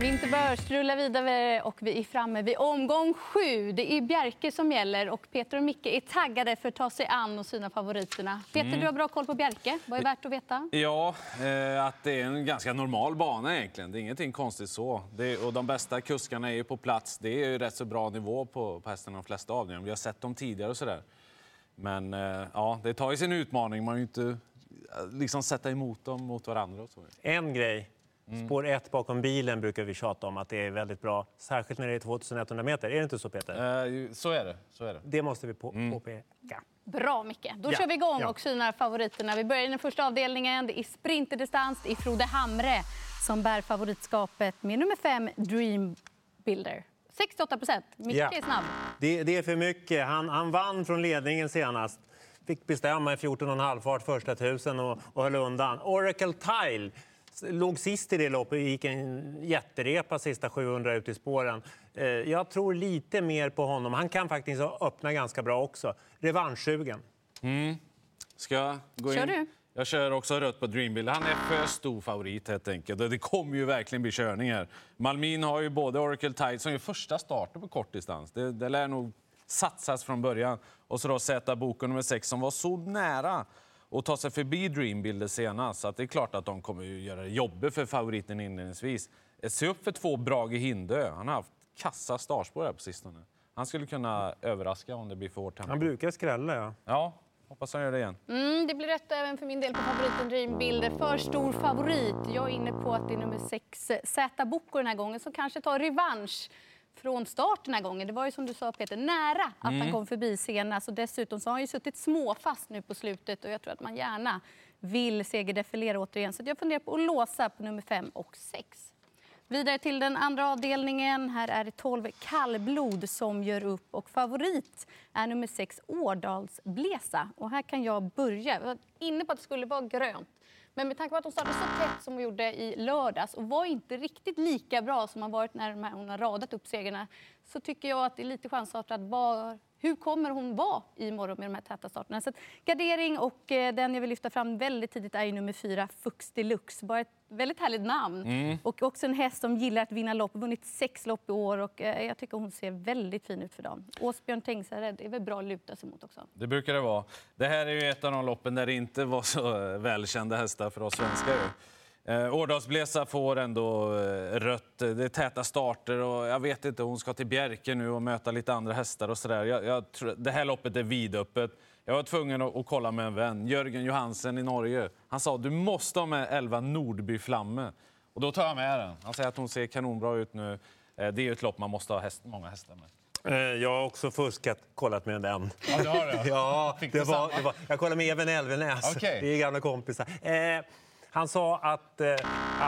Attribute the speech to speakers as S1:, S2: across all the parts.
S1: Vinterbörs rullar vidare och vi är framme vid omgång sju. Det är Bjerke som gäller och Peter och Micke är taggade för att ta sig an och sina favoriterna. Peter,
S2: Mm.
S1: du har bra koll på Bjerke. Vad är värt att veta?
S2: Ja, eh, att det är en ganska normal bana egentligen. Det är ingenting konstigt så. Det, och de bästa kuskarna är ju på plats. Det är ju rätt så bra nivå på, på hästarna de flesta av dem. Vi har sett dem tidigare och sådär. Men eh, ja, det tar ju sin utmaning. Man ju inte eh, liksom sätta emot dem mot varandra och så.
S3: En grej. Spår ett bakom bilen brukar vi tjata om att det är väldigt bra. Särskilt när det är 2100 meter. Är det inte så Peter?
S2: Eh, så är det. Så är det.
S3: Det måste vi på, påpeka.
S1: Bra, Micke. Då
S3: Ja,
S1: kör vi igång
S3: ja.
S1: och synar favoriterna. Vi börjar i den första avdelningen. Det är sprinterdistans. Det är Frode Hamre som bär favoritskapet med nummer fem, Dream Builder. 68 procent. Micke
S3: Ja.
S1: är snabb.
S3: Det, det är för mycket. Han, han vann från ledningen senast. Fick bestämma i 14,5 fart första tusen och, och höll undan. Oracle Tile låg sist i det loppet och gick en jätterepa sista 700 ut i spåren. Eh, jag tror lite mer på honom. Han kan faktiskt öppna ganska bra också. Revanschsugen.
S2: Ska jag gå
S1: Kör
S2: in?
S1: du.
S2: Jag kör också rött på Dreambill. Han är för stor favorit helt enkelt. Det kommer ju verkligen bli körning här. Malmin har ju både Oracle Tide som är första starten på kortdistans. Det, det lär nog satsas från början. Och så då Z Boko nummer 6 som var så nära att ta sig förbi Dreambilder senast. Så att det är klart att de kommer ju göra det jobbigt för favoriten inledningsvis. Se upp för två Brage Hindö. Han har haft kassa startspår här på sistone. Han skulle kunna överraska om det blir för hårt tempo.
S3: Han brukar skrälla, ja.
S2: Ja, hoppas han gör det igen.
S1: Mm, det blir rätt även för min del på favoriten Dream Builder. För stor favorit. Jag är inne på att det är nummer sex, Z Boko den här gången, som kanske tar revansch från start den här gången. Det var ju som du sa Peter, nära att han kom förbi senast. Och dessutom så har han ju suttit småfast nu på slutet och jag tror att man gärna vill segerdefilera återigen. Så jag funderar på att låsa på nummer fem och sex. Vidare till den andra avdelningen. Här är det 12 kallblod som gör upp. Och favorit är nummer 6 Årdalsblesa. Och här kan jag börja. Jag var inne på att det skulle vara grönt. Men med tanke på att hon startade så tätt som hon gjorde i lördags och var inte riktigt lika bra som hon varit när hon har radat upp segrarna så tycker jag att det är lite chansartat. Var, hur kommer hon vara imorgon med de här täta starterna? Så gardering och eh, den jag vill lyfta fram väldigt tidigt är nummer fyra, Fux Deluxe. Bara ett väldigt härligt namn. Och också en häst som gillar att vinna lopp. Vunnit sex lopp i år och eh, jag tycker hon ser väldigt fin ut för dagen. Åsbjörn Tengsared är väl bra att luta sig mot också.
S2: Det brukar det vara. Det här är ju ett av de loppen där det inte var så eh, välkända hästar för oss svenskar. Eh, Årdalsblesa får ändå eh, rött. Det är täta starter och jag vet inte, hon ska till Bjerke nu och möta lite andra hästar och sådär. Jag, jag, tror- det här loppet är vidöppet. Jag var tvungen att, att kolla med en vän, Jörgen Johansen i Norge. Han sa du måste ha med 11 Nordby Flamme. Och då tar jag med den. Han säger att hon ser kanonbra ut nu. Eh, Det är ju ett lopp man måste ha häst, många hästar med.
S3: Jag har också fuskat, kollat med den.
S2: Ja, det har du.
S3: Ja, det var, det var, jag kollade med Even Elvenäs.
S2: Okej.
S3: Vi är gamla kompisar. Eh, han sa att eh,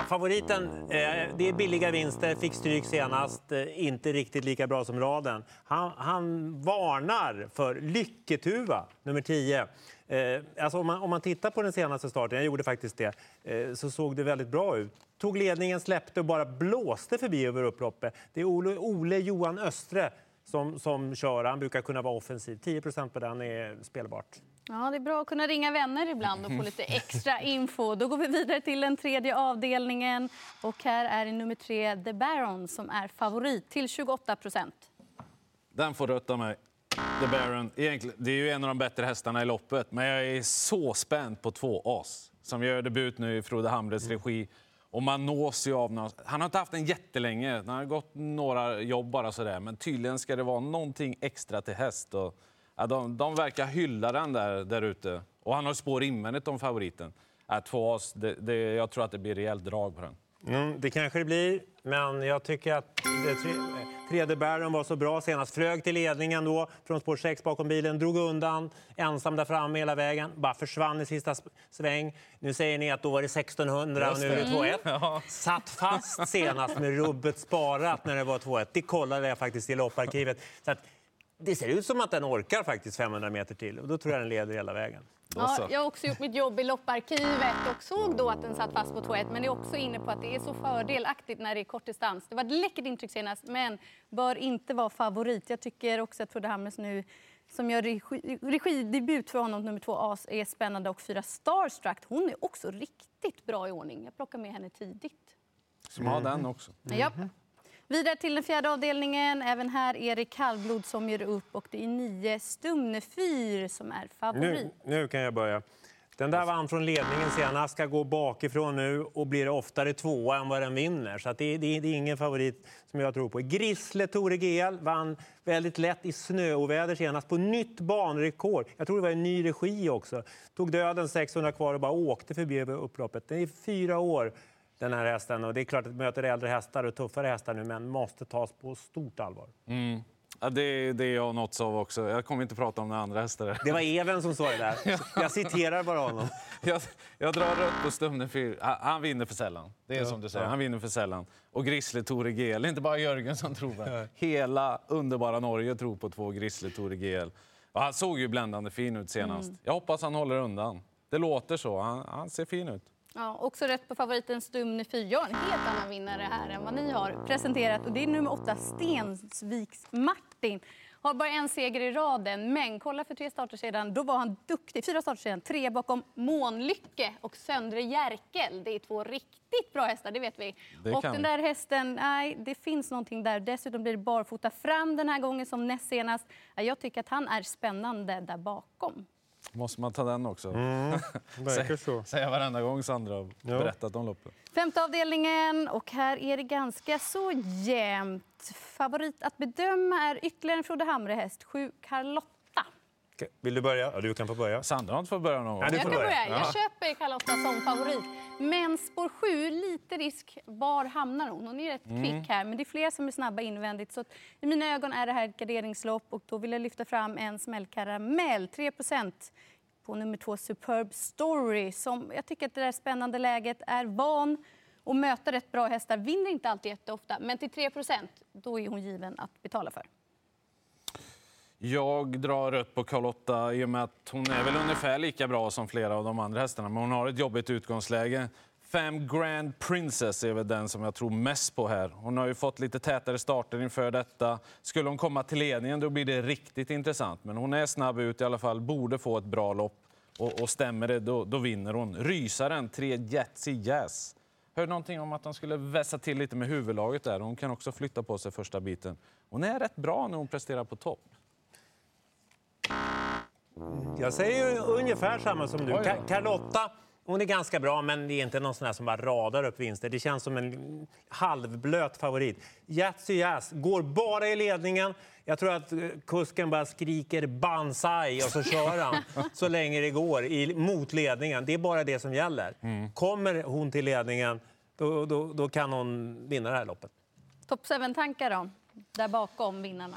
S3: favoriten, eh, det är billiga vinster, fick stryk senast, eh, inte riktigt lika bra som raden. Han, han varnar för Lycketuva, nummer 10. Eh, alltså om, man, om man tittar på den senaste starten, jag gjorde faktiskt det, eh, så såg det väldigt bra ut. Tog ledningen, släppte och bara blåste förbi över upploppet. Det är Ole, Ole Johan Östre som, som kör. Han brukar kunna vara offensiv. 10% på den är spelbart.
S1: Ja, det är bra att kunna ringa vänner ibland och få lite extra info. Då går vi vidare till den tredje avdelningen. Och här är nummer tre, The Baron, som är favorit till 28 procent.
S2: Den får rött av mig. The Baron. Egentligen, det är ju en av de bättre hästarna i loppet, men jag är så spänd på två as som gör debut nu i Frode Hamres regi. Och man nås ju av någon... Han har inte haft den jättelänge. Han har gått några jobb bara sådär. Men tydligen ska det vara någonting extra till häst. Och, ja, de, de verkar hylla den där, där ute. Och han har spår invändigt om favoriten. Ja, två as, det, det, jag tror att det blir rejält drag på den.
S3: Mm, det kanske det blir, men jag tycker att det tre, tredje Baron var så bra senast. Flög till ledningen då från spår 6 bakom bilen, drog undan ensam där framme hela vägen. Bara försvann i sista sväng. Nu säger ni att då var det 1600 och nu är det 2-1. Satt fast senast med rubbet sparat när det var 2-1. Det kollade jag faktiskt i lopparkivet. Så att det ser ut som att den orkar faktiskt 500 meter till och då tror jag den leder hela vägen.
S1: Ja, jag har också gjort mitt jobb i lopparkivet och såg då att den satt fast på 2-1. Men är också inne på att det är så fördelaktigt när det är kortdistans. Det var ett läckert intryck senast, men bör inte vara favorit. Jag tycker också att Frode Hammers nu som gör regi, regidebut för honom, nummer två As, är spännande. Och fyra Starstruck, hon är också riktigt bra i ordning. Jag plockar med henne tidigt.
S2: Som har den också.
S1: Japp. Vidare till den fjärde avdelningen. Även här är det kallblod som gör upp och det är nio Stumnefyr som är favorit.
S3: Nu, nu kan jag börja. Den där vann från ledningen senast, ska gå bakifrån nu och blir oftare tvåa än vad den vinner. Så det, det, det är ingen favorit som jag tror på. Grissle Tore GL vann väldigt lätt i snöoväder senast på nytt banrekord. Jag tror det var en ny regi också. Tog döden 600 kvar och bara åkte förbi upploppet. Det är fyra år den här hästen och det är klart att möter äldre hästar och tuffare hästar nu men måste tas på stort allvar.
S2: Mm. Ja, det, det är jag nåtts av också. Jag kommer inte prata om några andra hästar.
S3: Det var Even som sa det där. Jag citerar bara honom.
S2: Jag, jag drar rött på Stumnefyr. Han, han vinner för sällan. Det är ja, som du säger, han vinner för sällan. Och Grissle Tore GL, inte bara Jörgen som tror på ja. Hela underbara Norge tror på två Grissle Tore GL. Och han såg ju bländande fin ut senast. Mm. Jag hoppas han håller undan. Det låter så. Han, han ser fin ut.
S1: Ja, också rätt på favoriten Stumne 4. Jag har en helt annan vinnare här än vad ni har presenterat. Och det är nummer åtta, Stensviks Martin. Har bara en seger i raden, men kolla för tre starter sedan, då var han duktig. Fyra starter sedan, tre bakom Månlycke och Söndre Jerkel. Det är två riktigt bra hästar, det vet vi. Det och den där hästen, nej, det finns någonting där. Dessutom blir det barfota fram den här gången som näst senast. Jag tycker att han är spännande där bakom.
S2: Måste man ta den också? Mm,
S3: verkar så.
S2: Säga varenda gång Sandra har ja. berättat om loppet.
S1: Femte avdelningen och här är det ganska så jämnt. Favorit att bedöma är ytterligare en Frode Hamre-häst, sju Carlotta.
S3: Vill du börja? Ja, du kan få börja.
S2: Sandra har inte fått börja någon gång.
S1: Ja, jag kan börja. Jag köper Carlotta som favorit. Men spår 7, lite risk. Var hamnar hon? Hon är rätt mm. kvick här, men det är fler som är snabba invändigt. Så I mina ögon är det här ett garderingslopp och då vill jag lyfta fram en smällkaramell, 3% på nummer två Superb Story. Som jag tycker att det där spännande läget är van att möta rätt bra hästar. Vinner inte alltid jätteofta, men till 3% då är hon given att betala för.
S2: Jag drar rött på Carlotta i och med att hon är väl ungefär lika bra som flera av de andra hästarna. Men hon har ett jobbigt utgångsläge. Fem Grand Princess är väl den som jag tror mest på här. Hon har ju fått lite tätare starter inför detta. Skulle hon komma till ledningen då blir det riktigt intressant. Men hon är snabb ut i alla fall, borde få ett bra lopp. Och, och stämmer det, då, då, vinner hon. Rysaren, tre Jetsy Jazz. Hörde någonting om att de skulle vässa till lite med huvudlaget där. Hon kan också flytta på sig första biten. Hon är rätt bra när hon presterar på topp.
S3: Jag säger ungefär samma som du. Carlotta hon är ganska bra, men det är inte någon sån här som bara radar upp vinster. Det känns som en halvblöt favorit. Yatzy Jazz går bara i ledningen. Jag tror att kusken bara skriker Banzai och så kör han så länge det går i, mot ledningen. Det är bara det som gäller. Mm. Kommer hon till ledningen, då, då, då kan hon vinna det här loppet.
S1: Topp 7-tankar då? Där bakom vinnarna?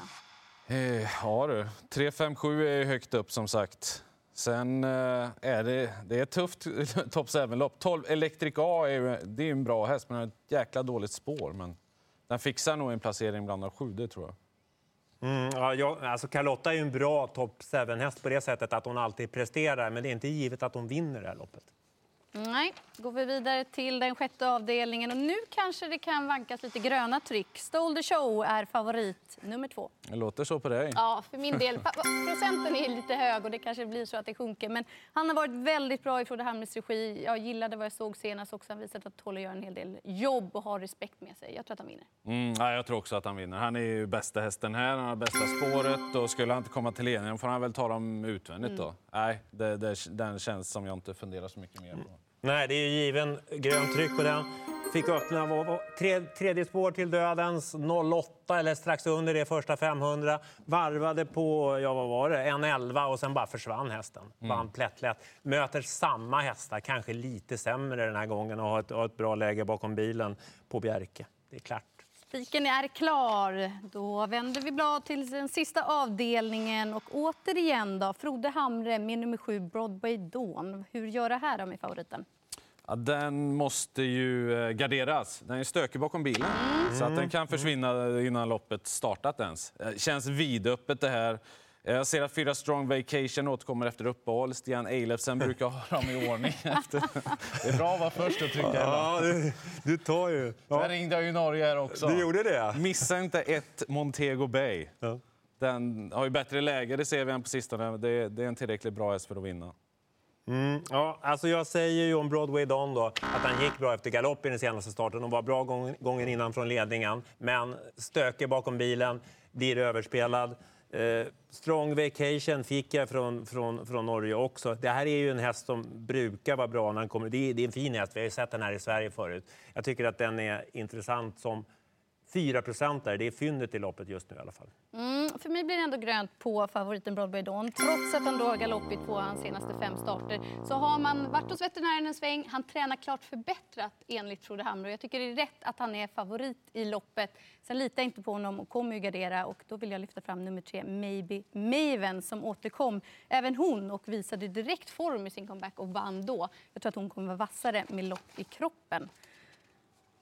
S2: Eh, ja du, 3-5-7 är högt upp som sagt. Sen eh, är det, det är tufft topp 7-lopp. 12 Electric A är, det är en bra häst, men har ett jäkla dåligt spår. Men den fixar nog en placering bland de sju, det tror jag.
S3: Mm, ja, jag, alltså Carlotta är ju en bra topp 7-häst på det sättet att hon alltid presterar, men det är inte givet att hon vinner det här loppet.
S1: Nej, går vi vidare till den sjätte avdelningen. Och nu kanske det kan vankas lite gröna tryck. Stole the show är favorit nummer två.
S2: Det låter så på dig.
S1: Ja, för min del. Procenten är lite hög och det kanske blir så att det sjunker. Men han har varit väldigt bra i Frode Hamnes regi. Jag gillade vad jag såg senast också. Han visat att tål att göra en hel del jobb och har respekt med sig. Jag tror att han vinner.
S2: Mm, ja, jag tror också att han vinner. Han är ju bästa hästen här, han har bästa spåret. Och skulle han inte komma till ledningen får han väl ta dem utvändigt mm. då. Nej, det, det, den känns som jag inte funderar så mycket mer på.
S3: Nej, det är ju given grönt tryck på den. Fick öppna tre, tredje spår till dödens 08 eller strax under det första 500. Varvade på, ja vad var det, 1.11 och sen bara försvann hästen. Mm. Vann plättlätt. Möter samma hästar, kanske lite sämre den här gången och har ett, har ett bra läge bakom bilen på Bjerke. Det är klart.
S1: Spiken är klar. Då vänder vi blad till den sista avdelningen. Och återigen då, Frode Hamre med nummer sju, Broadway Dawn. Hur gör det här då med favoriten?
S2: Ja, den måste ju eh, garderas. Den är stökig bakom bilen, mm. så att den kan försvinna innan loppet startat ens. Det känns vidöppet det här. Jag ser att fyra Strong Vacation återkommer efter uppehåll. Stian Eilefsen brukar ha dem i ordning. Efter. Det är bra att vara först och trycka.
S3: Ja, du, du tar ju.
S2: Ja. Sen ringde jag ju Norge här också.
S3: Du gjorde det?
S2: Missa inte ett Montego Bay. Ja. Den har ju bättre läge, det ser vi än på sistone. Det, det är en tillräckligt bra häst för att vinna.
S3: Mm, ja, alltså jag säger ju om Broadway Don då, att han gick bra efter galopp i den senaste starten och var bra gång, gången innan från ledningen. Men stökig bakom bilen, blir överspelad. Eh, strong Vacation fick jag från, från, från Norge också. Det här är ju en häst som brukar vara bra när han kommer. Det är, det är en fin häst, vi har ju sett den här i Sverige förut. Jag tycker att den är intressant som 4 där. Det är fyndet i loppet just nu i alla fall.
S1: Mm, för mig blir det ändå grönt på favoriten Broadway Dawn. Trots att han då har galopp i två av hans senaste fem starter så har man varit hos veterinären en sväng. Han tränar klart förbättrat enligt Frode Hamre. Jag tycker det är rätt att han är favorit i loppet. Sen litar jag inte på honom och kommer ju gardera och då vill jag lyfta fram nummer tre, Maybe Maven som återkom. Även hon och visade direkt form i sin comeback och vann då. Jag tror att hon kommer vara vassare med lopp i kroppen.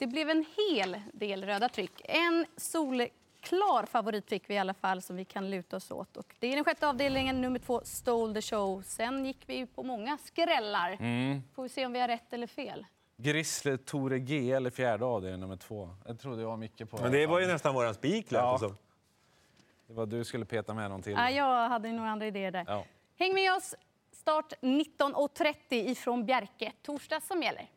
S1: Det blev en hel del röda tryck. En solklar favorit fick vi i alla fall som vi kan luta oss åt. Och det är den sjätte avdelningen, nummer två, Stole the show. Sen gick vi på många skrällar.
S2: Mm.
S1: Får vi se om vi har rätt eller fel.
S2: Grisle Tore G, eller fjärde avdelning, nummer två. Jag trodde jag mycket på.
S3: Men det var ju nästan våran spik.
S2: Ja.
S3: Alltså.
S2: Det var du skulle peta med någon till.
S1: Ja, jag hade ju några andra idéer där.
S2: Ja.
S1: Häng med oss. Start 19.30 ifrån Bjerke. Torsdag som gäller.